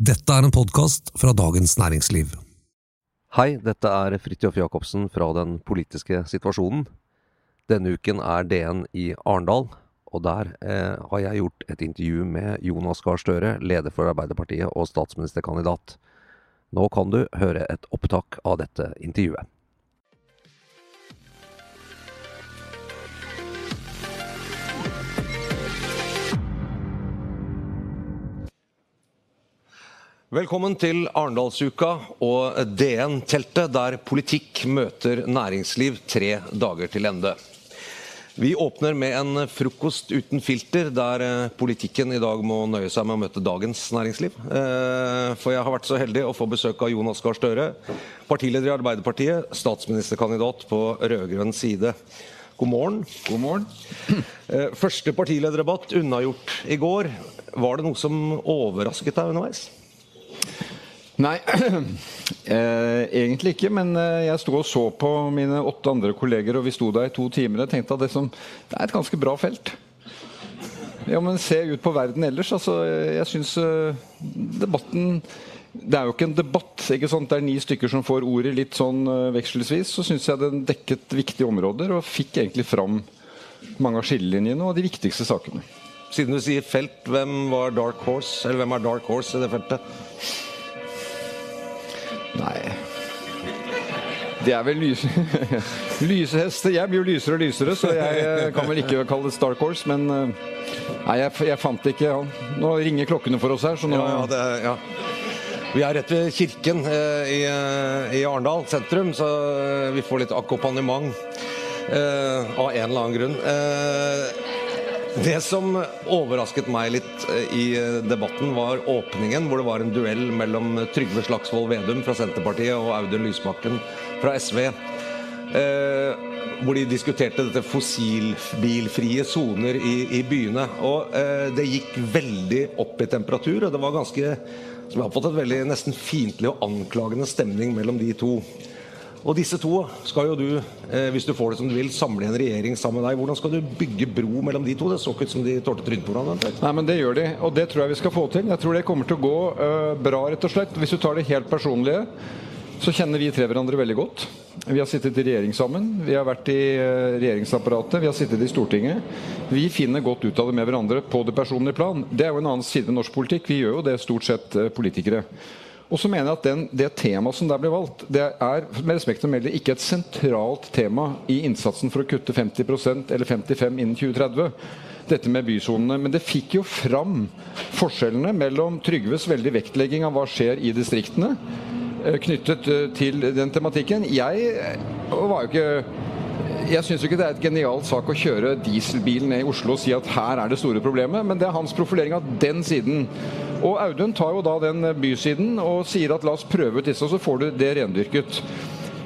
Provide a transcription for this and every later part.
Dette er en podkast fra Dagens Næringsliv. Hei, dette er Fridtjof Jacobsen fra Den politiske situasjonen. Denne uken er DN i Arendal, og der eh, har jeg gjort et intervju med Jonas Gahr Støre, leder for Arbeiderpartiet og statsministerkandidat. Nå kan du høre et opptak av dette intervjuet. Velkommen til Arendalsuka og DN-teltet, der politikk møter næringsliv tre dager til ende. Vi åpner med en frokost uten filter, der eh, politikken i dag må nøye seg med å møte dagens næringsliv. Eh, for jeg har vært så heldig å få besøk av Jonas Gahr Støre, partileder i Arbeiderpartiet, statsministerkandidat på rød-grønn side. God morgen. God morgen. Eh, første partilederdebatt unnagjort i går. Var det noe som overrasket deg underveis? Nei, eh, egentlig ikke. Men eh, jeg sto og så på mine åtte andre kolleger, og vi sto der i to timer. Jeg tenkte at det, som, det er et ganske bra felt. Ja, men se ut på verden ellers. Altså, jeg syns eh, debatten Det er jo ikke en debatt. ikke sant? Det er ni stykker som får ordet litt sånn uh, vekselsvis. Så syns jeg den dekket viktige områder, og fikk egentlig fram mange av skillelinjene og de viktigste sakene. Siden du sier felt, hvem var Dark Horse, eller hvem er Dark Horse i det feltet? Nei Det er vel lyse... lysehester. Jeg blir jo lysere og lysere, så jeg eh, kan vel ikke kalle det Star Horse, men eh, Nei, jeg, jeg fant ikke ja. Nå ringer klokkene for oss her, så nå ja, ja, det, ja. Vi er rett ved kirken eh, i, eh, i Arendal sentrum, så vi får litt akkompagnement eh, av en eller annen grunn. Eh, det som overrasket meg litt i debatten, var åpningen, hvor det var en duell mellom Trygve Slagsvold Vedum fra Senterpartiet og Audun Lysbakken fra SV. Eh, hvor de diskuterte dette fossilbilfrie soner i, i, byene. Og eh, det gikk veldig opp i temperatur, og det var ganske som jeg har fått et veldig nesten fiendtlig og anklagende stemning mellom de to. Og disse to skal jo du, eh, hvis du får det som du vil, samle en regjering sammen med deg. Hvordan skal du bygge bro mellom de to? Det så ikke ut som de tålte trynet på hverandre. Nei, men det gjør de, og det tror jeg vi skal få til. Jeg tror det kommer til å gå eh, bra, rett og slett. Hvis du tar det helt personlige, så kjenner vi tre hverandre veldig godt. Vi har sittet i regjering sammen. Vi har vært i eh, regjeringsapparatet. Vi har sittet i Stortinget. Vi finner godt ut av det med hverandre på det personlige plan. Det er jo en annen side ved norsk politikk. Vi gjør jo det stort sett uh, politikere. Og så mener jeg at den, Det temaet som der ble valgt, det er med respekt å melde ikke et sentralt tema i innsatsen for å kutte 50% eller 55 innen 2030. Dette med bysonene. Men det fikk jo fram forskjellene mellom Trygves veldig vektlegging av hva skjer i distriktene, knyttet til den tematikken. Jeg var jo ikke jeg syns ikke det er et genialt sak å kjøre dieselbilen ned i Oslo og si at her er det store problemet, men det er hans profilering av den siden. Og Audun tar jo da den bysiden og sier at la oss prøve ut disse, og så får du det rendyrket.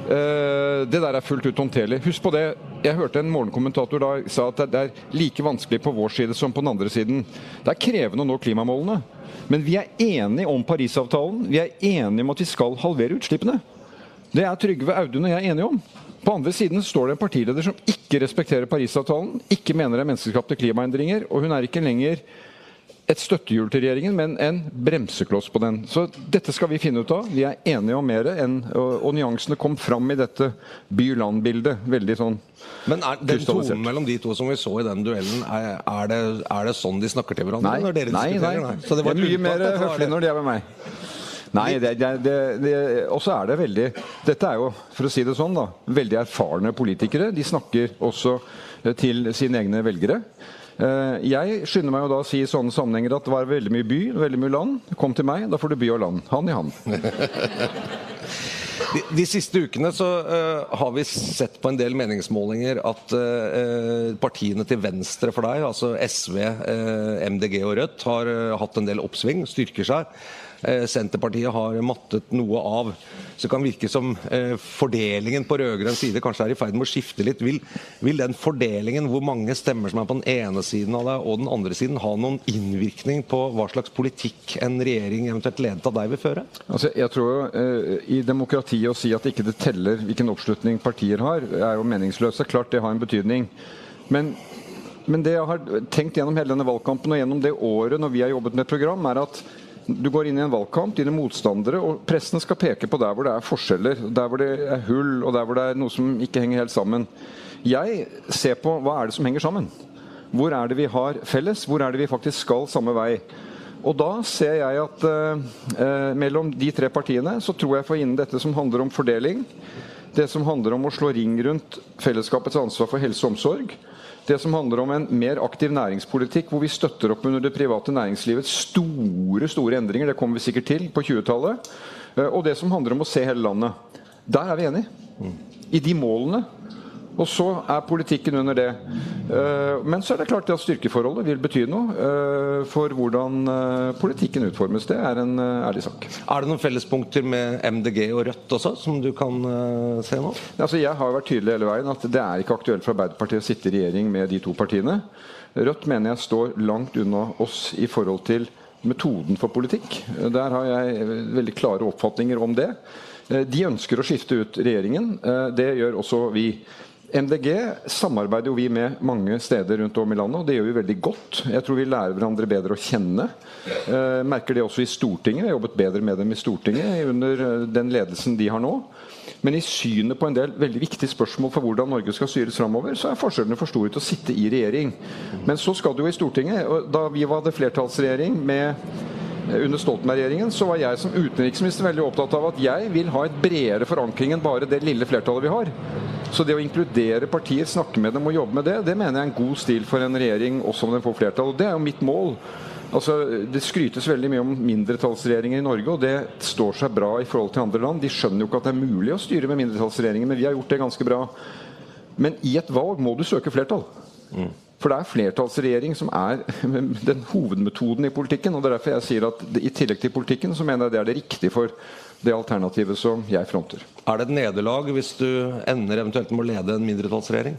Uh, det der er fullt ut håndterlig. Husk på det. Jeg hørte en morgenkommentator da sa at det er like vanskelig på vår side som på den andre siden. Det er krevende å nå klimamålene. Men vi er enige om Parisavtalen. Vi er enige om at vi skal halvere utslippene. Det er Trygve, Audun og jeg er enige om. På andre siden står det en partileder som ikke respekterer Parisavtalen, ikke mener det er menneskeskapte klimaendringer, og hun er ikke lenger et støttehjul til regjeringen, men en bremsekloss på den. Så dette skal vi finne ut av. Vi er enige om mer, enn, og, nyansene kom fram i dette by-land-bildet. Veldig sånn Men er den tonen mellom de to som vi så i den duellen, er, er, det, er det, sånn de snakker til hverandre? Nei, når dere nei, nei. nei. Så det, var det er mye mer høflig når de er med meg. Nei, det, det, det, det også er det veldig Dette er jo, for å si det sånn, da, veldig erfarne politikere. De snakker også til sine egne velgere. Jeg skynder meg jo da å si i sånne sammenhenger at det var veldig mye by, veldig mye land. Kom til meg, da får du by og land. Hand i hand. De, de, siste ukene så uh, har vi sett på en del meningsmålinger at uh, partiene til venstre for deg, altså SV, uh, MDG og Rødt, har hatt en del oppsving, styrker seg. Senterpartiet har mattet noe av. Så det kan virke som eh, fordelingen på rød-grønn side kanskje er i ferd med å skifte litt. Vil, vil, den fordelingen, hvor mange stemmer som er på den ene siden av deg og den andre siden, ha noen innvirkning på hva slags politikk en regjering eventuelt ledet av deg vil føre? Altså, jeg tror eh, I demokratiet å si at ikke det teller hvilken oppslutning partier har, er jo meningsløst. Klart det har en betydning. Men men det jeg har tenkt gjennom hele denne valgkampen og gjennom det året når vi har jobbet med program, er at Du går inn i en valgkamp, dine motstandere, og pressen skal peke på der hvor det er forskjeller, der hvor det er hull, og der hvor det er noe som ikke henger helt sammen. Jeg ser på hva er det som henger sammen. Hvor er det vi har felles? Hvor er det vi faktisk skal samme vei? Og da ser jeg at eh, mellom de tre partiene så tror jeg for innen dette som handler om fordeling, det som handler om å slå ring rundt fellesskapets ansvar for helse og omsorg, det som handler om en mer aktiv næringspolitikk hvor vi støtter opp under det private næringslivets store store endringer, det kommer vi sikkert til på 20-tallet. Eh, og det som handler om å se hele landet. Der er vi enige. I de målene og så er politikken under det. Eh, men så er det klart at styrkeforholdet vil bety noe eh, for hvordan eh, politikken utformes. Det er en ærlig sak. Er det noen fellespunkter med MDG og Rødt også, som du kan se nå? Altså, jeg har vært tydelig hele veien at det er ikke aktuelt for Arbeiderpartiet å sitte i regjering med de to partiene. Rødt mener jeg står langt unna oss i forhold til metoden for politikk. Der har jeg veldig klare oppfatninger om det. De ønsker å skifte ut regjeringen. Det gjør også vi. MDG samarbeider jo vi med mange steder rundt om i landet, og det gjør vi veldig godt. Jeg tror vi lærer hverandre bedre å kjenne. Eh, merker det også i Stortinget. Jeg har jobbet bedre med dem i Stortinget under eh, den ledelsen de har nå. Men i synet på en del veldig viktige spørsmål for hvordan Norge skal styres framover, så er forskjellene for store til å sitte i regjering. Men så skal du jo i Stortinget. og Da vi hadde flertallsregjering med eh, under Stoltenberg-regjeringen så var jeg som utenriksminister veldig opptatt av at jeg vil ha et bredere forankring enn bare det lille flertallet vi har. Så det å inkludere partier, snakke med dem og jobbe med det, det mener jeg er en god stil for en regjering, også om den får flertall. Og det er jo mitt mål. Altså, det skrytes veldig mye om mindretallsregjeringer i Norge, og det står seg bra i forhold til andre land. De skjønner jo ikke at det er mulig å styre med mindretallsregjeringer, men vi har gjort det ganske bra. Men i et valg må du søke flertall. Mm. For det er flertallsregjering som er den hovedmetoden i politikken. og det er derfor jeg sier at I tillegg til politikken så mener jeg det er det riktige for det alternativet som jeg fronter. Er det et nederlag hvis du ender eventuelt med å lede en mindretallsregjering?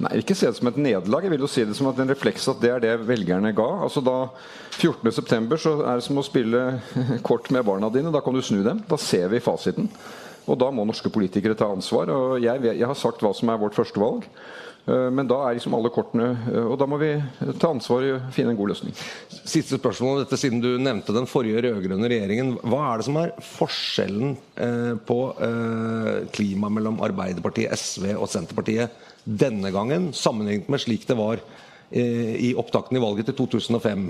Nei, ikke se det som et nederlag. Jeg vil jo si det som at en refleks at det er det velgerne ga. Altså da 14.9. så er det som å spille kort med barna dine. Da kan du snu dem. Da ser vi fasiten. Og da må norske politikere ta ansvar. Og jeg, jeg har sagt hva som er vårt førstevalg. Eh, men da er liksom alle kortene eh, Og da må vi ta ansvar og finne en god løsning. Siste spørsmål om dette, siden du nevnte den forrige rød-grønne regjeringen. Hva er det som er forskjellen eh, på klima mellom Arbeiderpartiet, SV og Senterpartiet denne gangen, sammenlignet med slik det var i opptakten i valget til 2005,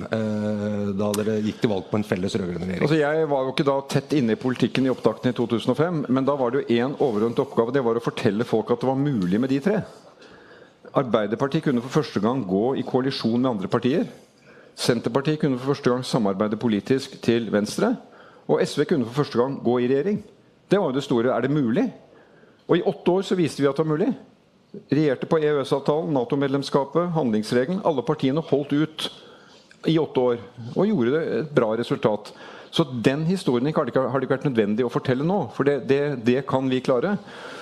da dere gikk til valg på en felles rød-grønn regjering? Altså jeg var jo ikke da tett inne i politikken i opptakten i 2005, men da var det jo én overordnet oppgave. Det var å fortelle folk at det var mulig med de tre. Arbeiderpartiet kunne for første gang gå i koalisjon med andre partier. Senterpartiet kunne for første gang samarbeide politisk til venstre. Og SV kunne for første gang gå i regjering. Det var jo det store. Er det mulig? Og i åtte år så viste vi at det var mulig. Regjerte på EØS-avtalen, Nato-medlemskapet, handlingsregelen. Alle partiene holdt ut i åtte år og gjorde det et bra resultat. Så den historien har det ikke vært nødvendig å fortelle nå, for det, det, det kan vi klare.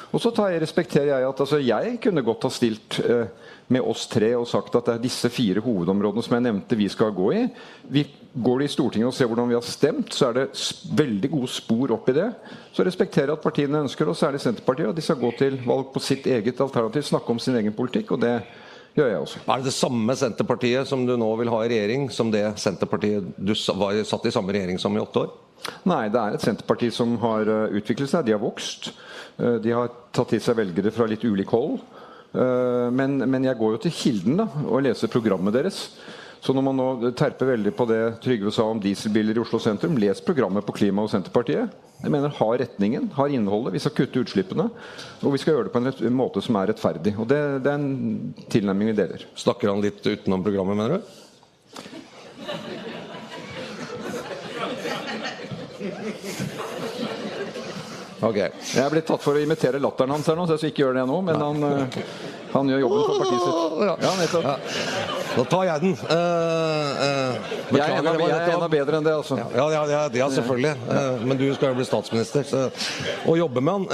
Og så jeg, respekterer jeg at altså, jeg kunne godt ha stilt eh, med oss tre og sagt at det er disse fire hovedområdene som jeg nevnte vi skal gå i. Vi Går det i Stortinget og ser hvordan vi har stemt, så er det veldig gode spor opp i det. Så respekterer jeg at partiene ønsker, og særlig Senterpartiet, at de skal gå til valg på sitt eget alternativ, snakke om sin egen politikk. og det gjør jeg også. Er det det samme Senterpartiet som du nå vil ha i regjering, som det Senterpartiet du var, satt i samme regjering som i åtte år? Nei, det er et Senterparti som har eh, utviklet seg. De har vokst. Eh, de har tatt til seg velgere fra litt ulik hold. Eh, men, men jeg går jo til kilden da, og leser programmet deres. Så når man nå terper veldig på det Trygve sa om dieselbiler i Oslo sentrum, les programmet på klima og Senterpartiet. Jeg mener Har retningen, har innholdet. Vi skal kutte utslippene. Og vi skal gjøre det på en måte som er rettferdig. Og det, det er en tilnærming vi deler. Snakker han litt utenom programmet, mener du? Okay. Jeg er blitt tatt for å imitere latteren hans her nå, så jeg skal ikke gjøre det nå. Men han, eh, han, gjør jobben for partiet sitt. Ja, nettopp. Ja. Da tar jeg den. Uh, uh, jeg, er enda, jeg er enda bedre enn det, altså. Ja, ja, ja, ja selvfølgelig. Uh, men du skal jo bli statsminister. Så, å jobbe med han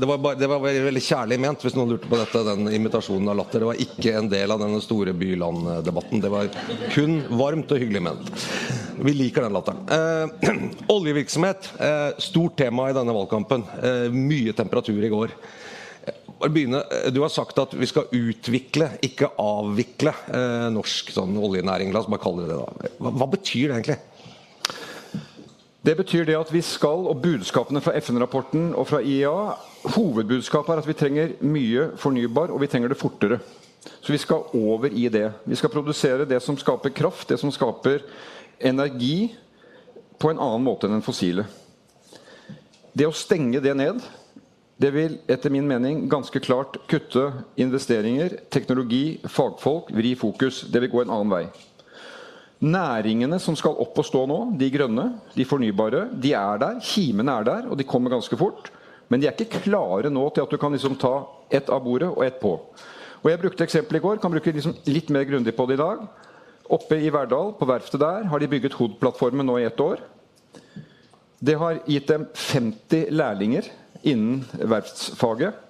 det var, bare, det var veldig, veldig, kjærlig ment, hvis noen lurte på dette. Den imitasjonen av latter. Det var ikke en del av denne store by-land-debatten. Det var kun varmt og hyggelig ment. Vi liker den latteren. oljevirksomhet. stort tema i denne valgkampen. mye temperatur i går. Begynne, du har sagt at vi skal utvikle, ikke avvikle eh, norsk sånn, oljenæring. La oss bare kalle det det. da. Hva, hva betyr det egentlig? Det betyr det at vi skal, og budskapene fra FN-rapporten og fra IEA Hovedbudskapet er at vi trenger mye fornybar, og vi trenger det fortere. Så vi skal over i det. Vi skal produsere det som skaper kraft, det som skaper energi, på en annen måte enn den fossile. Det å stenge det ned det vil etter min mening ganske klart kutte investeringer, teknologi, fagfolk, vri fokus. Det vil gå en annen vei. Næringene som skal opp og stå nå, de grønne, de fornybare, de er der. Kimene er der, og de kommer ganske fort. Men de er ikke klare nå til at du kan liksom ta ett av bordet og ett på. Og Jeg brukte eksempelet i går, kan bruke liksom litt mer grundig på det i dag. Oppe i Verdal, på verftet der, har de bygget HOD-plattformen nå i ett år. Det har gitt dem 50 lærlinger innen verftsfaget.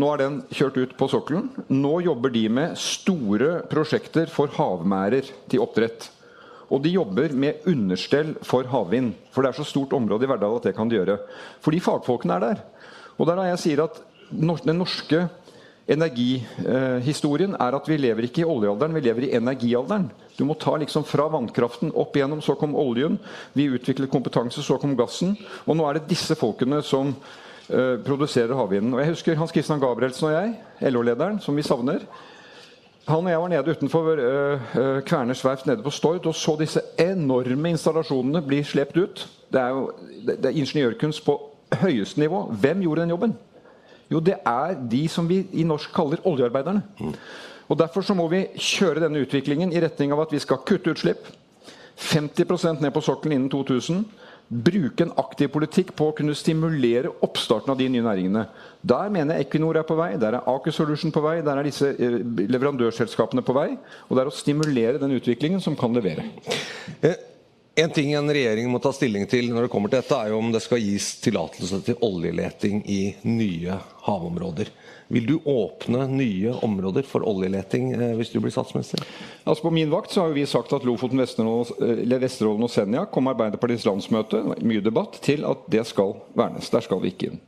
Nå er den kjørt ut på sokkelen. Nå jobber de med store prosjekter for havmærer til oppdrett. Og de jobber med understell for havvind. For det er så stort område i Verdal at det kan de gjøre. Fordi fagfolkene er der. Og det er jeg sier at den norske energihistorien er at vi lever ikke i oljealderen, vi lever i energialderen. Du må ta liksom fra vannkraften opp igjennom, så kom oljen. Vi utviklet kompetanse, så kom gassen. Og nå er det disse folkene som uh, produserer havvinden. Og jeg husker Hans Christian Gabrielsen og jeg, LO-lederen, som vi savner. Han og jeg var nede utenfor uh, uh, Kverners verft nede på Stord og så disse enorme installasjonene bli slept ut. Det er jo det, det er ingeniørkunst på høyeste nivå. Hvem gjorde den jobben? Jo, det er de som vi i norsk kaller oljearbeiderne. Mm. Og Derfor så må vi kjøre denne utviklingen i retning av at vi skal kutte utslipp. 50% ned på sokkelen innen 2000 bruke en aktiv politikk på å kunne stimulere oppstarten av de nye næringene. Der mener jeg Equinor er på vei, der er Aker Solution på vei, der er disse eh, leverandørselskapene på vei. Og det er å stimulere den utviklingen som kan levere. Eh, en ting en regjering må ta stilling til når det kommer til dette, er jo om det skal gis tillatelse til oljeleting i nye havområder. Vil du åpne nye områder for oljeleting eh, hvis du blir statsminister? Altså På min vakt så har vi sagt at Lofoten, eh, Vesterålen og Senja kom Arbeiderpartiets landsmøte mye debatt, til at det skal vernes. Der skal vi ikke inn.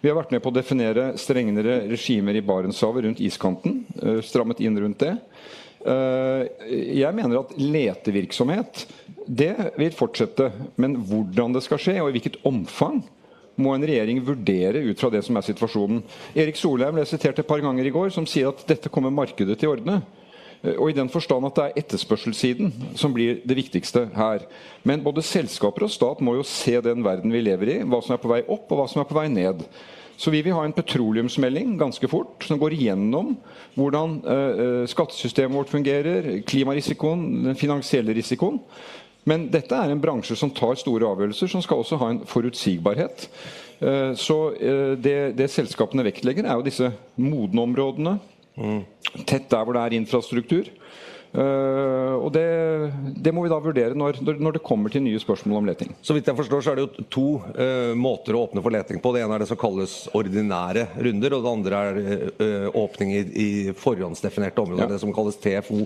Vi har vært med på å definere strengere regimer i Barentshavet rundt iskanten. Eh, strammet inn rundt det. Jeg mener at letevirksomhet det vil fortsette. Men hvordan det skal skje, og i hvilket omfang, må en regjering vurdere ut fra det som er situasjonen. Erik Solheim ble sitert et par ganger i går som sier at dette kommer markedet til ordne. Og i den forstand at det er etterspørselssiden som blir det viktigste her. Men både selskaper og stat må jo se den verden vi lever i, hva som er på vei opp og hva som er på vei ned. Så vi vil ha en petroleumsmelding ganske fort som går igjennom hvordan uh, skattesystemet vårt fungerer, klimarisikoen, den finansielle risikoen. Men dette er en bransje som tar store avgjørelser, som skal også ha en forutsigbarhet. Eh, så eh, det, det selskapene vektlegger, er jo disse modne områdene. Mm. Tett der hvor det er infrastruktur. Uh, og det, det, må vi da vurdere når, når, det kommer til nye spørsmål om leting. Så vidt jeg forstår så er det jo to uh, måter å åpne for leting på. Det ene er det som kalles ordinære runder, og det andre er uh, åpning i, i forhåndsdefinerte områder. Ja. Det som kalles TFO.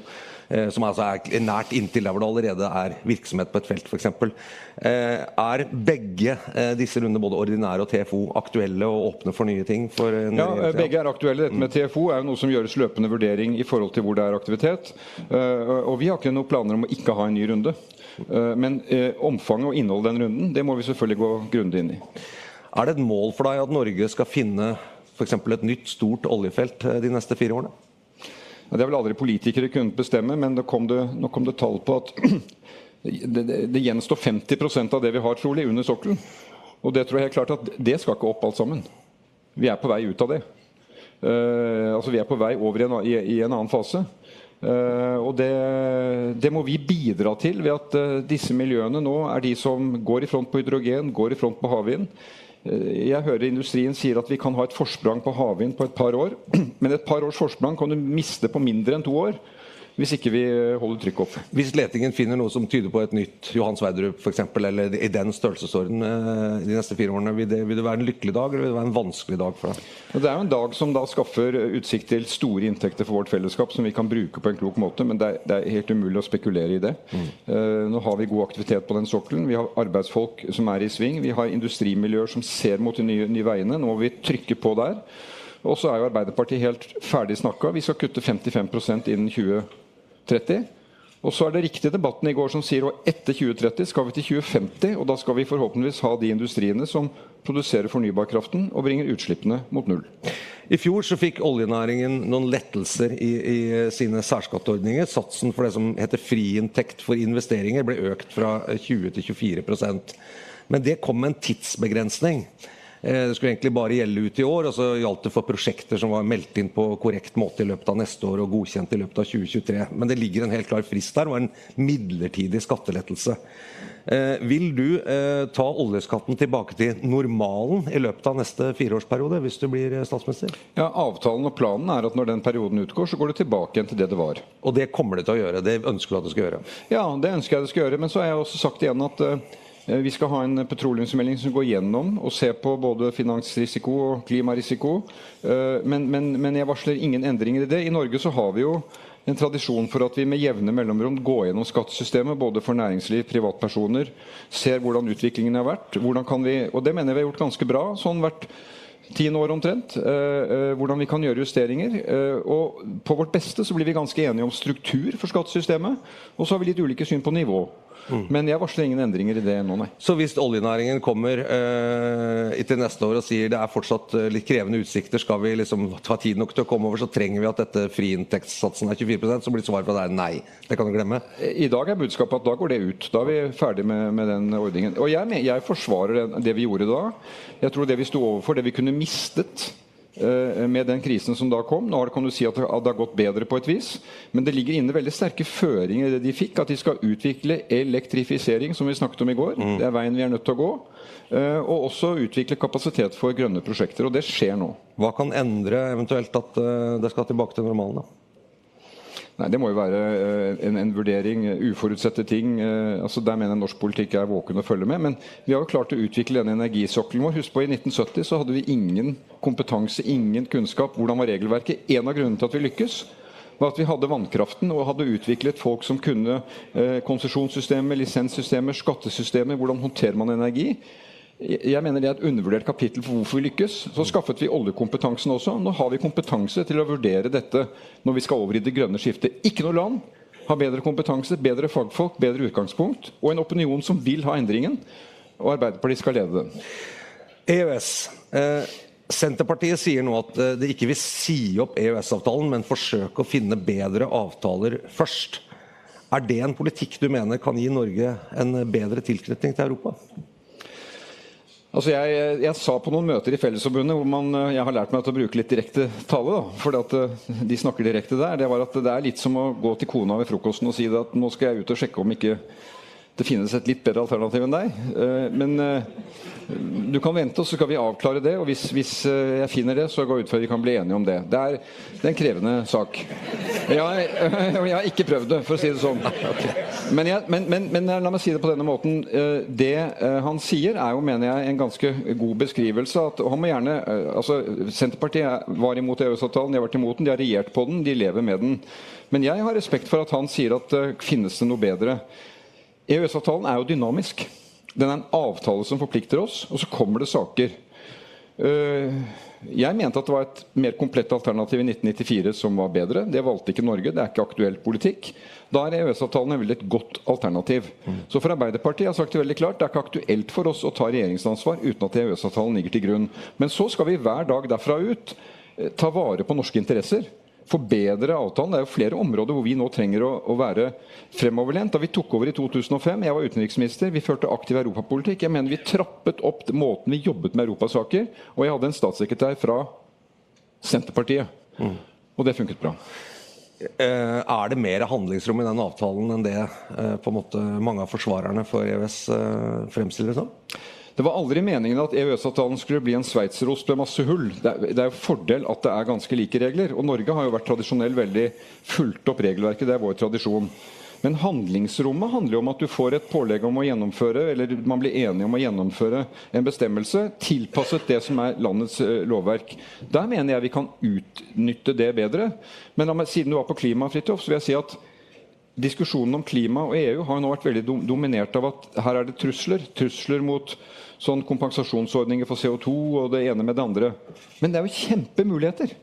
uh, som altså er nært inntil der hvor det allerede er virksomhet på et felt f.eks. Eh, er begge eh, disse rundene, både ordinære og TFO, aktuelle og åpne for nye ting? For ja, begge er aktuelle. Dette med TFO er jo noe som gjøres løpende vurdering i forhold til hvor det er aktivitet. Og vi har ikke noen planer om å ikke ha en ny runde. Men omfanget og innholdet den runden det må vi selvfølgelig gå grundig inn i. Er det et mål for deg at Norge skal finne f.eks. et nytt stort oljefelt de neste fire årene? Det har vel aldri politikere kunnet bestemme, men det kom det, nå kom det tall på at det, det, det gjenstår 50% av det vi har trolig under sokkelen. Og det tror jeg helt klart at det skal ikke opp alt sammen. Vi er på vei ut av det. Uh, altså Vi er på vei over i en, i, i en annen fase. Uh, og det, det, må vi bidra til ved at uh, disse miljøene nå er de som går i front på hydrogen, går i front på havvind. Eh, jeg hører industrien sier at vi kan ha et forsprang på havvind på et par år. Men et par års forsprang kan du miste på mindre enn to år hvis ikke vi holder trykket opp. Hvis letingen finner noe som tyder på et nytt Johan Sverdrup f.eks., eller i den størrelsesorden eh, de neste fire årene, vil det, vil det, være en lykkelig dag eller vil det være en vanskelig dag for deg? Det er jo en dag som da skaffer utsikt til store inntekter for vårt fellesskap som vi kan bruke på en klok måte, men det er, det er helt umulig å spekulere i det. Mm. Nå har vi god aktivitet på den sokkelen. Vi har arbeidsfolk som er i sving. Vi har industrimiljøer som ser mot de nye, nye veiene. Nå må vi trykke på der. Og så er jo Arbeiderpartiet helt ferdig snakka. Vi skal kutte 55% innen 2030. Og så er det riktig debatten i går som sier at etter 2030 skal vi til 2050. Og da skal vi forhåpentligvis ha de industriene som produserer fornybarkraften og bringer utslippene mot null. I fjor så fikk oljenæringen noen lettelser i, i, sine særskatteordninger. Satsen for det som heter friinntekt for investeringer ble økt fra 20 til 24% Men det kom med en tidsbegrensning. Eh, det skulle egentlig bare gjelde ut i år, og så gjaldt det for prosjekter som var meldt inn på korrekt måte i løpet av neste år og godkjent i løpet av 2023. Men det ligger en helt klar frist der, og en midlertidig skattelettelse. Eh, vil du eh, ta oljeskatten tilbake til normalen i løpet av neste fireårsperiode hvis du blir statsminister? Ja, Avtalen og planen er at når den perioden utgår, så går det tilbake igjen til det det var. Og det kommer det til å gjøre? Det ønsker du at det skal gjøre? Ja, det ønsker jeg det skal gjøre. Men så har jeg også sagt igjen at vi skal ha en petroleumsmelding som går gjennom og ser på både finansrisiko og klimarisiko. Uh, men, men, men jeg varsler ingen endringer i det. I Norge så har vi jo en tradisjon for at vi med jevne mellomrom går gjennom skattesystemet, både for næringsliv, privatpersoner, ser hvordan utviklingen har vært. Vi, og det mener jeg vi har gjort ganske bra. sånn hvert tiende år omtrent. Eh, eh, hvordan vi kan gjøre justeringer. Eh, og på vårt beste så blir vi ganske enige om struktur for skattesystemet. Og så har vi litt ulike syn på nivå. Mm. Men jeg varsler ingen endringer i det nå, nei. Så hvis oljenæringen kommer eh, til neste år og sier det er fortsatt eh, litt krevende utsikter, skal vi liksom ta tid nok til å komme over, så trenger vi at dette friinntektssatsen er 24% så blir svaret fra deg nei. Det kan du glemme. I dag er budskapet at da går det ut. Da er vi ferdig med, med den ordningen. Og jeg, jeg forsvarer det, det vi gjorde da. Jeg tror det vi sto overfor, det vi kunne mistet med den krisen som da kom. Nå kan du si at det har gått bedre på et vis, men det ligger inne veldig sterke føringer i det de fikk. At de skal utvikle elektrifisering, som vi snakket om i går. Mm. Det er veien vi er nødt til å gå. Eh, og også utvikle kapasitet for grønne prosjekter. Og det skjer nå. Hva kan endre eventuelt at eh, det skal tilbake til normalen? da? Nei, Det må jo være eh, en, en vurdering. Uforutsette ting. Eh, altså Der mener jeg norsk politikk er våken å følge med. Men vi har jo klart å utvikle denne energisokkelen vår. Husk på I 1970 så hadde vi ingen kompetanse, ingen kunnskap. Hvordan var regelverket? En av grunnene til at vi lykkes, var at vi hadde vannkraften og hadde utviklet folk som kunne eh, konsesjonssystemet, lisenssystemer, skattesystemer. Hvordan håndterer man energi? Jeg mener det er et undervurdert kapittel for hvorfor vi lykkes. Så skaffet vi oljekompetansen også. Nå har vi kompetanse til å vurdere dette når vi skal over i det grønne skiftet. Ikke noe land har bedre kompetanse, bedre fagfolk, bedre utgangspunkt og en opinion som vil ha endringen. Og Arbeiderpartiet skal lede den. EØS. Eh, Senterpartiet sier nå at de det ikke vil si opp EØS-avtalen, men forsøke å finne bedre avtaler først. Er det en politikk du mener kan gi Norge en bedre tilknytning til Europa? Altså jeg, jeg, sa på noen møter i Fellesforbundet hvor man, jeg har lært meg å bruke litt direkte tale. at eh, de snakker direkte der. Det var at det er litt som å gå til kona ved frokosten og si at nå skal jeg ut og sjekke om ikke det finnes et litt bedre alternativ enn deg. Eh, men eh, du kan vente, og så skal vi avklare det. Og hvis, hvis eh, jeg finner det, så går jeg ut fra vi kan bli enige om det. Det er, det er en krevende sak. Jeg, jeg, har ikke prøvd det, for å si det sånn. Men, jeg, men, men, men, la meg si det på denne måten. Det han sier, er jo, mener jeg, en ganske god beskrivelse. At han må gjerne, altså Senterpartiet var imot EØS-avtalen, de har vært imot den, de har regjert på den, de lever med den. Men jeg har respekt for at han sier at finnes det noe bedre. EØS-avtalen er jo dynamisk. Den er en avtale som forplikter oss, og så kommer det saker. Eh, jeg mente at det var et mer komplett alternativ i 1994 som var bedre. Det valgte ikke Norge. Det er ikke aktuell politikk. Da er EØS-avtalen veldig et godt alternativ. Så for Arbeiderpartiet har sagt det veldig klart, det er ikke aktuelt for oss å ta regjeringsansvar uten at EØS-avtalen ligger til grunn. Men så skal vi hver dag derfra ut eh, ta vare på norske interesser forbedre avtalen. Det er jo flere områder hvor vi nå trenger å, å, være fremoverlent. Da vi tok over i 2005, jeg var utenriksminister, vi førte aktiv europapolitikk. Jeg mener vi trappet opp måten vi jobbet med europasaker. Og jeg hadde en statssekretær fra Senterpartiet. Mm. Og det funket bra. Eh, er det mer handlingsrom i den avtalen enn det eh, på en måte mange av forsvarerne for EØS eh, fremstiller det som? Det var aldri meningen at EØS-avtalen skulle bli en sveitserost med masse hull. Det er, jo fordel at det er ganske like regler. Og Norge har jo vært tradisjonell veldig fulgt opp regelverket. Det er vår tradisjon. Men handlingsrommet handler jo om at du får et pålegg om å gjennomføre, eller man blir enige om å gjennomføre en bestemmelse tilpasset det som er landets eh, lovverk. Der mener jeg vi kan utnytte det bedre. Men siden du var på klima, Fridtjof, så vil jeg si at diskusjonen om klima og EU har nå vært veldig dominert av at her er det trusler. Trusler mot sånn kompensasjonsordninger for CO2 og det ene med det andre. Men det er jo kjempemuligheter.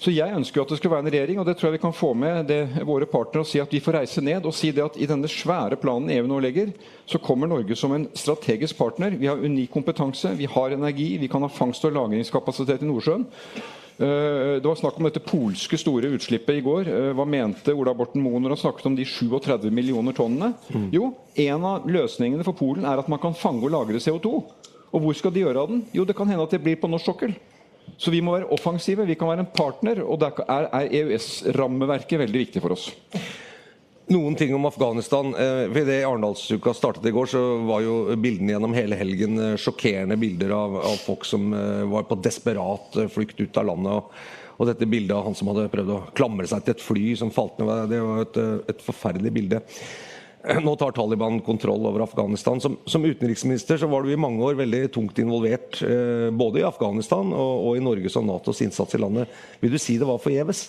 Så jeg ønsker jo at det skal være en regjering, og det tror jeg vi kan få med det, våre partnere og si at vi får reise ned og si det at i denne svære planen EU nå legger, så kommer Norge som en strategisk partner. Vi har unik kompetanse, vi har energi, vi kan ha fangst- og lagringskapasitet i Nordsjøen. Eh, det var snakk om dette polske store utslippet i går. Eh, hva mente Ola Borten Moe når han snakket om de 37 millioner tonnene? Mm. Jo, en av løsningene for Polen er at man kan fange og lagre CO2. Og hvor skal de gjøre av den? Jo, det kan hende at det blir på norsk sokkel. Så vi må være offensive, vi kan være en partner, og der er EØS-rammeverket veldig viktig for oss. Noen ting om Afghanistan. Eh, ved det Arendalsuka startet i går, så var jo bildene gjennom hele helgen eh, sjokkerende bilder av, av folk som eh, var på desperat flukt ut av landet. Og, dette bildet av han som hadde prøvd å klamre seg til et fly som falt ned, det var et, et forferdelig bilde. Nå tar Taliban kontroll over Afghanistan. Som, som, utenriksminister så var du i mange år veldig tungt involvert eh, både i Afghanistan og, og i Norges og Natos innsats i landet. Vil du si det var forgjeves?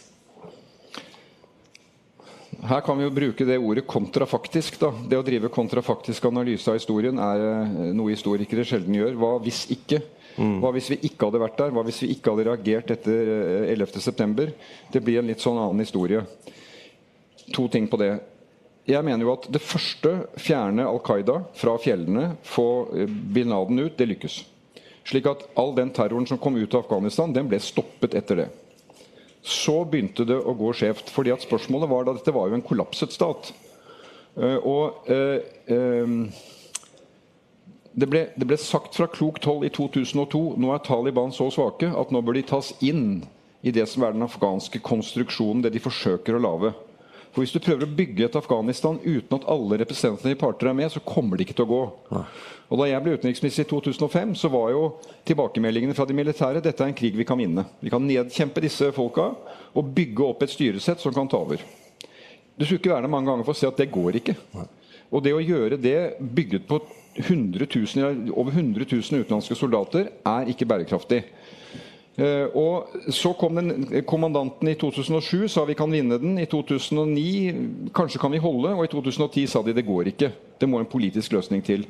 Her kan vi jo bruke det ordet kontrafaktisk. Da. Det å drive kontrafaktisk analyse av historien er eh, noe historikere sjelden gjør. Hva hvis ikke? Mm. Hva hvis vi ikke hadde vært der? Hva hvis vi ikke hadde reagert etter 11.9.? Eh, det blir en litt sånn annen historie. To ting på det jeg mener jo at det første fjerne Al Qaida fra fjellene, få eh, bin Laden ut, det lykkes. Slik at all den terroren som kom ut av Afghanistan, den ble stoppet etter det. Så begynte det å gå skjevt. fordi at spørsmålet var da dette var jo en kollapset stat. Uh, og uh, um, det, ble, det ble, sagt fra klokt hold i 2002 nå er Taliban så svake at nå bør de tas inn i det som er den afghanske konstruksjonen, det de forsøker å lage. For Hvis du prøver å bygge et Afghanistan uten at alle representantene i parter er med, så kommer det ikke til å gå. Og Da jeg ble utenriksminister i 2005, så var jo tilbakemeldingene fra de militære dette er en krig vi kan vinne. Vi kan nedkjempe disse folka og bygge opp et styresett som kan ta over. Du skulle ikke være der mange ganger for å se at det går ikke. Og det å gjøre det bygget på 100 000, over 100 000 utenlandske soldater er ikke bærekraftig. Eh, og Så kom den, kommandanten i 2007 sa vi kan vinne den. I 2009 kanskje kan vi holde. Og i 2010 sa de det går ikke. Det må en politisk løsning til.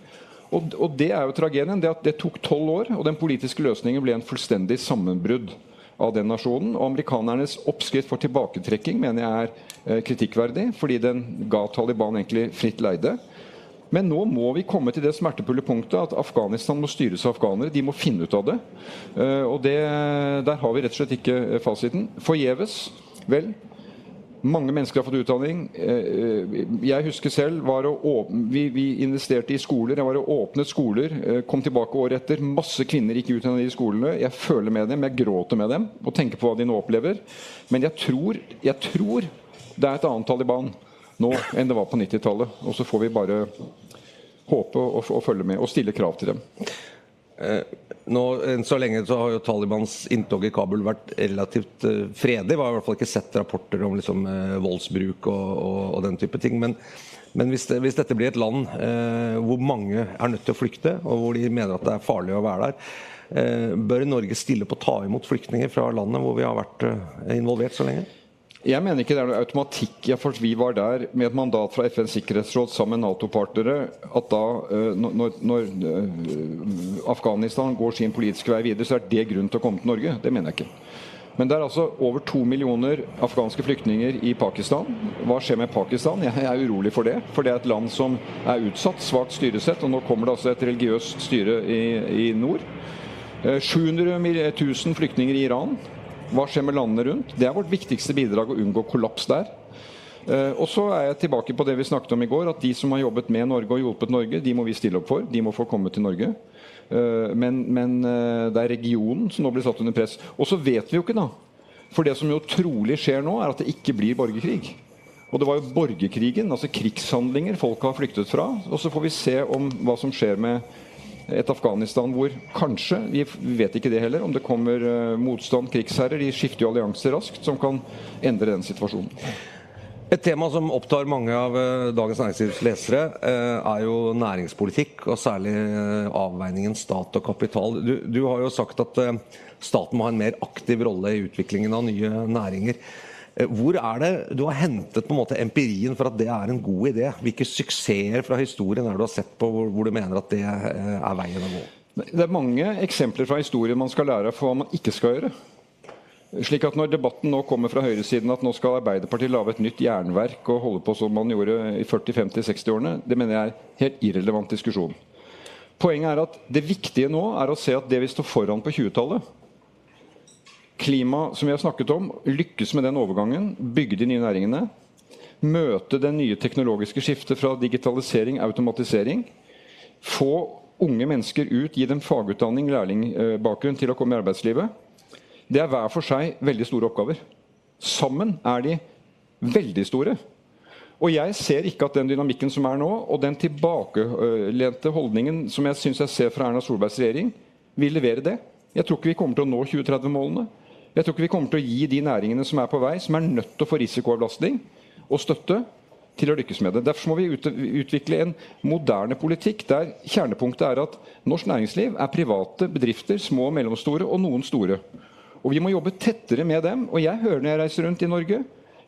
Og, og det er jo tragedien. Det at det tok tolv år, og den politiske løsningen ble en fullstendig sammenbrudd av den nasjonen. Og amerikanernes oppskrift for tilbaketrekking mener jeg er eh, kritikkverdig, fordi den ga Taliban egentlig fritt leide. Men nå må vi komme til det smertefulle punktet at Afghanistan må styres av afghanere. De må finne ut av det. Eh, og det, der har vi rett og slett ikke eh, fasiten. Forgjeves. Vel, mange mennesker har fått utdanning. Eh, jeg husker selv åpne, vi, vi, investerte i skoler. Jeg var og åpnet skoler. Kom tilbake året etter. Masse kvinner gikk ut av de skolene. Jeg føler med dem, jeg gråter med dem og tenker på hva de nå opplever. Men jeg tror, jeg tror det er et annet Taliban nå enn det var på 90-tallet. Og så får vi bare håpe og, og, følge med og stille krav til dem. Eh, nå, så lenge så har jo Talibans inntog i Kabul vært relativt uh, fredig. Vi har i hvert fall ikke sett rapporter om liksom, uh, voldsbruk og, og, og, den type ting. Men, men hvis, det, hvis, dette blir et land uh, hvor mange er nødt til å flykte, og hvor de mener at det er farlig å være der, bør Norge stille på å ta imot flyktninger fra landet hvor vi har vært involvert så lenge? Jeg mener ikke det er noe automatikk i at vi var der med et mandat fra FNs sikkerhetsråd sammen med Nato-partnere, at da, eh, når, når, eh, Afghanistan går sin politiske vei videre, så er det grunn til å komme til Norge. Det mener jeg ikke. Men det er altså over to millioner afghanske flyktninger i Pakistan. Hva skjer med Pakistan? Jeg er urolig for det. For det er et land som er utsatt, svakt styresett. Og nå kommer det altså et religiøst styre i, i nord. 700 eh, 000 flyktninger i Iran. Hva skjer med landene rundt? Det er vårt viktigste bidrag å unngå kollaps der. Uh, og så er jeg tilbake på det vi snakket om i går, at de som har jobbet med Norge og hjulpet Norge, de må vi stille opp for. De må få komme til Norge. Uh, men, men uh, det er regionen som nå blir satt under press. Og så vet vi jo ikke, da. For det som jo trolig skjer nå, er at det ikke blir borgerkrig. Og det var jo borgerkrigen, altså krigshandlinger, folk har flyktet fra. Og så får vi se om hva som skjer med et Afghanistan hvor kanskje, vi vet ikke det heller, om det kommer eh, motstand, krigsherrer. De skifter jo allianser raskt, som kan endre den situasjonen. Et tema som opptar mange av eh, Dagens Næringslivs lesere, eh, er jo næringspolitikk, og særlig avveiningen stat og kapital. Du, du har jo sagt at staten må ha en mer aktiv rolle i utviklingen av nye næringer. Eh, hvor er det du har hentet på en måte empirien for at det er en god idé? Hvilke suksesser fra historien er det du har sett på hvor, du mener at det eh, er veien å gå? Det er mange eksempler fra historien man skal lære for hva man ikke skal gjøre. Slik at Når debatten nå kommer fra høyresiden at nå skal Arbeiderpartiet lage et nytt jernverk og holde på som man gjorde i 40-50-60-årene, det mener jeg er helt irrelevant diskusjon. Poenget er at det viktige nå er å se at det vi står foran på 20-tallet Klima, som vi har snakket om, lykkes med den overgangen, bygge de nye næringene. Møte det nye teknologiske skiftet fra digitalisering, automatisering. Få unge mennesker ut, gi dem fagutdanning, lærlingbakgrunn til å komme i arbeidslivet. Det er hver for seg veldig store oppgaver. Sammen er de veldig store. Og jeg ser ikke at den dynamikken som er nå, og den tilbakelente holdningen som jeg syns jeg ser fra Erna Solbergs regjering, vil levere det. Jeg tror ikke vi kommer til å nå 2030-målene. Jeg tror ikke vi kommer til å gi de næringene som er på vei, som er nødt til å få risikoavlastning og støtte, til å lykkes med det. Derfor må vi utvikle en moderne politikk der kjernepunktet er at norsk næringsliv er private bedrifter, små og mellomstore, og noen store. Og vi må jobbe tettere med dem. Og jeg hører når jeg reiser rundt i Norge,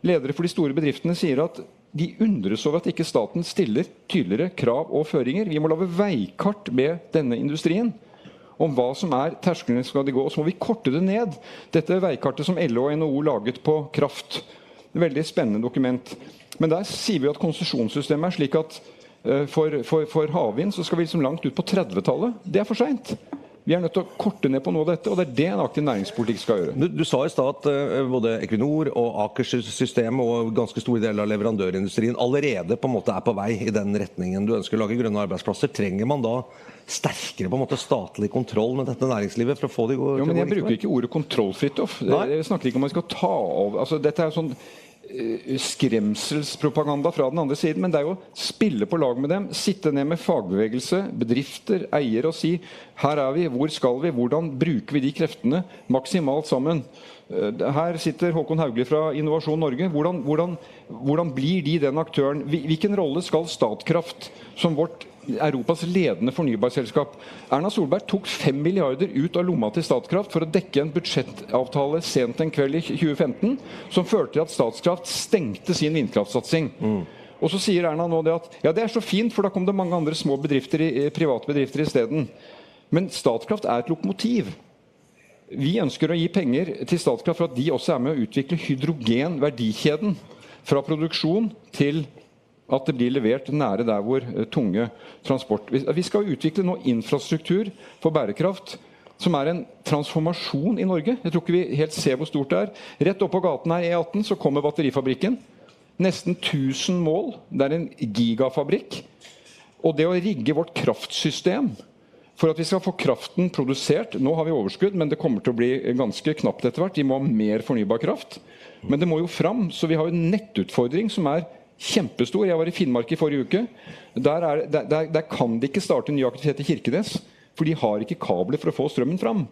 ledere for de store bedriftene sier at de undres over at ikke staten stiller tydeligere krav og føringer. Vi må lage veikart med denne industrien om hva som er tersklene skal de gå. Og så må vi korte det ned. Dette veikartet som LO og NHO laget på kraft. Veldig spennende dokument. Men der sier vi at konsesjonssystemet er slik at uh, for, for, for havvind så skal vi liksom langt ut på 30-tallet. Det er for seint. Vi er nødt til å korte ned på noe av dette, og det er det en aktiv næringspolitikk skal gjøre. Du, du sa i stad at uh, både Equinor og Akers system og ganske store deler av leverandørindustrien allerede på en måte er på vei i den retningen du ønsker å lage grønne arbeidsplasser. Trenger man da sterkere på en måte statlig kontroll med dette næringslivet? for å få det jo, men Jeg bruker ikke ordet kontroll, Fridtjof. Jeg snakker ikke om man skal ta over altså, Dette er sånn Eh, skremselspropaganda fra den andre siden. Men det er jo å spille på lag med dem, sitte ned med fagbevegelse, bedrifter, eiere og si her er vi, hvor skal vi, hvordan bruker vi de kreftene maksimalt sammen. Eh, her sitter Håkon Haugli fra Innovasjon Norge. Hvordan, hvordan, hvordan blir de den aktøren? Hvilken rolle skal Statkraft, som vårt Europas ledende fornybarselskap. Erna Solberg tok 5 milliarder ut av lomma til Statkraft for å dekke en budsjettavtale sent en kveld i 2015 som førte til at Statskraft stengte sin vindkraftsatsing. Mm. Og så sier Erna nå det at ja, det er så fint, for da kom det mange andre små bedrifter, private bedrifter isteden. Men Statkraft er et lokomotiv. Vi ønsker å gi penger til Statkraft for at de også er med å utvikle hydrogen-verdikjeden. Fra produksjon til at det blir levert nære der hvor eh, tunge transport Vi skal utvikle nå infrastruktur for bærekraft som er en transformasjon i Norge. Jeg tror ikke vi helt ser hvor stort det er. Rett oppå gaten her, E18, så kommer batterifabrikken. Nesten 1000 mål. Det er en gigafabrikk. Og det å rigge vårt kraftsystem for at vi skal få kraften produsert Nå har vi overskudd, men det kommer til å bli ganske knapt etter hvert. Vi må ha mer fornybar kraft. Men det må jo fram. Så vi har en nettutfordring som er Kjempestor. Jeg var i Finnmark i forrige uke. Der, er, der, der, kan de ikke starte ny aktivitet i Kirkenes. For de har ikke kabler for å få strømmen fram.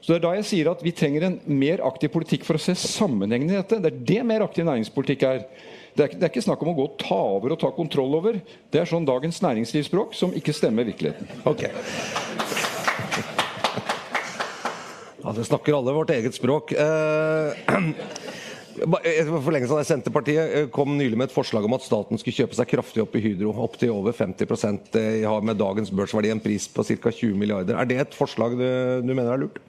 Så Det er da jeg sier at vi trenger en mer aktiv politikk for å se sammenhengen i dette. Det er det mer aktiv næringspolitikk er. Det er, ikke, det er ikke snakk om å gå og ta over og ta kontroll over. Det er sånn dagens næringslivsspråk som ikke stemmer virkeligheten. Okay. Ja, det snakker alle vårt eget språk. Eh, Forlengelsen av Senterpartiet eh, kom nylig med et forslag om at staten skulle kjøpe seg kraftig opp i Hydro. Opp til over 50% har med dagens børsverdi en pris på ca. 20 milliarder. Er det et forslag du, du mener er lurt?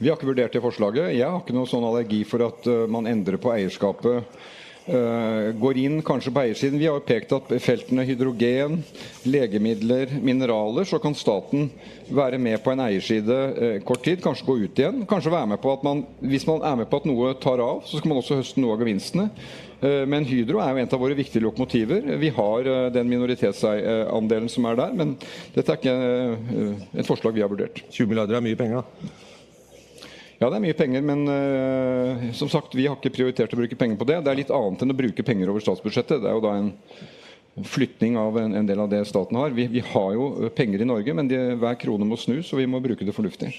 Vi har ikke vurdert det forslaget. Jeg har ikke noen sånn allergi for at man endrer på eierskapet går inn kanskje på eiersiden. Vi har jo pekt at feltene hydrogen, legemidler, mineraler, så kan staten være med på en eierside uh, kort tid, kanskje gå ut igjen. Kanskje være med på at man, Hvis man er med på at noe tar av, så skal man også høste noe av gevinstene. Uh, men Hydro er jo en av våre viktige lokomotiver. Vi har den minoritetsandelen som er der, men dette er ikke et forslag vi har vurdert. 20 milliarder er mye penger, da? Ja, det er mye penger, men uh, som sagt, vi har ikke prioritert å bruke penger på det. Det er litt annet enn å bruke penger over statsbudsjettet. Det er jo da en flytting av en, en del av det staten har. Vi, vi har jo penger i Norge, men de, hver krone må snus, og vi må bruke det fornuftig.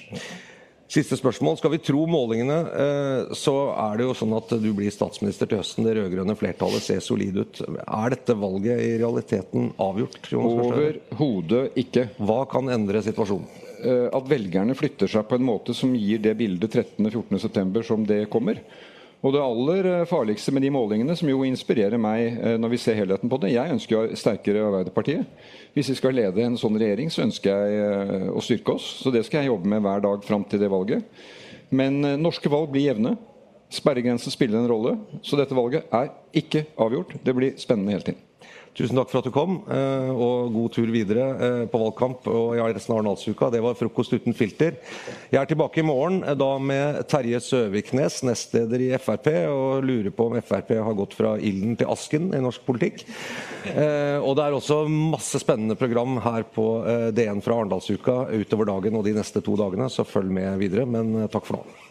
Siste spørsmål. Skal vi tro målingene, uh, så er det jo sånn at du blir statsminister til høsten. Det rød-grønne flertallet ser solid ut. Er dette valget i realiteten avgjort? Overhodet ikke. Hva kan endre situasjonen? Eh, at velgerne flytter seg på en måte som gir det bildet 13.-14.9 som det kommer. Og det aller eh, farligste med de målingene, som jo inspirerer meg eh, når vi ser helheten på det Jeg ønsker jo sterkere Arbeiderpartiet. Hvis vi skal lede en sånn regjering, så ønsker jeg å styrke oss. Så det skal jeg jobbe med hver dag fram til det valget. Men norske valg blir jevne. Sperregrensen spiller en rolle, så dette valget er ikke avgjort. Det blir spennende hele tiden. Tusen takk for at du kom, eh, og god tur videre eh, på valgkamp og i resten av Arendalsuka. Det var Frokost uten filter. Jeg er tilbake i morgen eh, da med Terje Søviknes, nestleder i Frp, og lurer på om Frp har gått fra ilden til asken i norsk politikk. Og det er også masse spennende program her på DN fra Arendalsuka utover dagen og de neste to dagene, så følg med videre. Men takk for nå.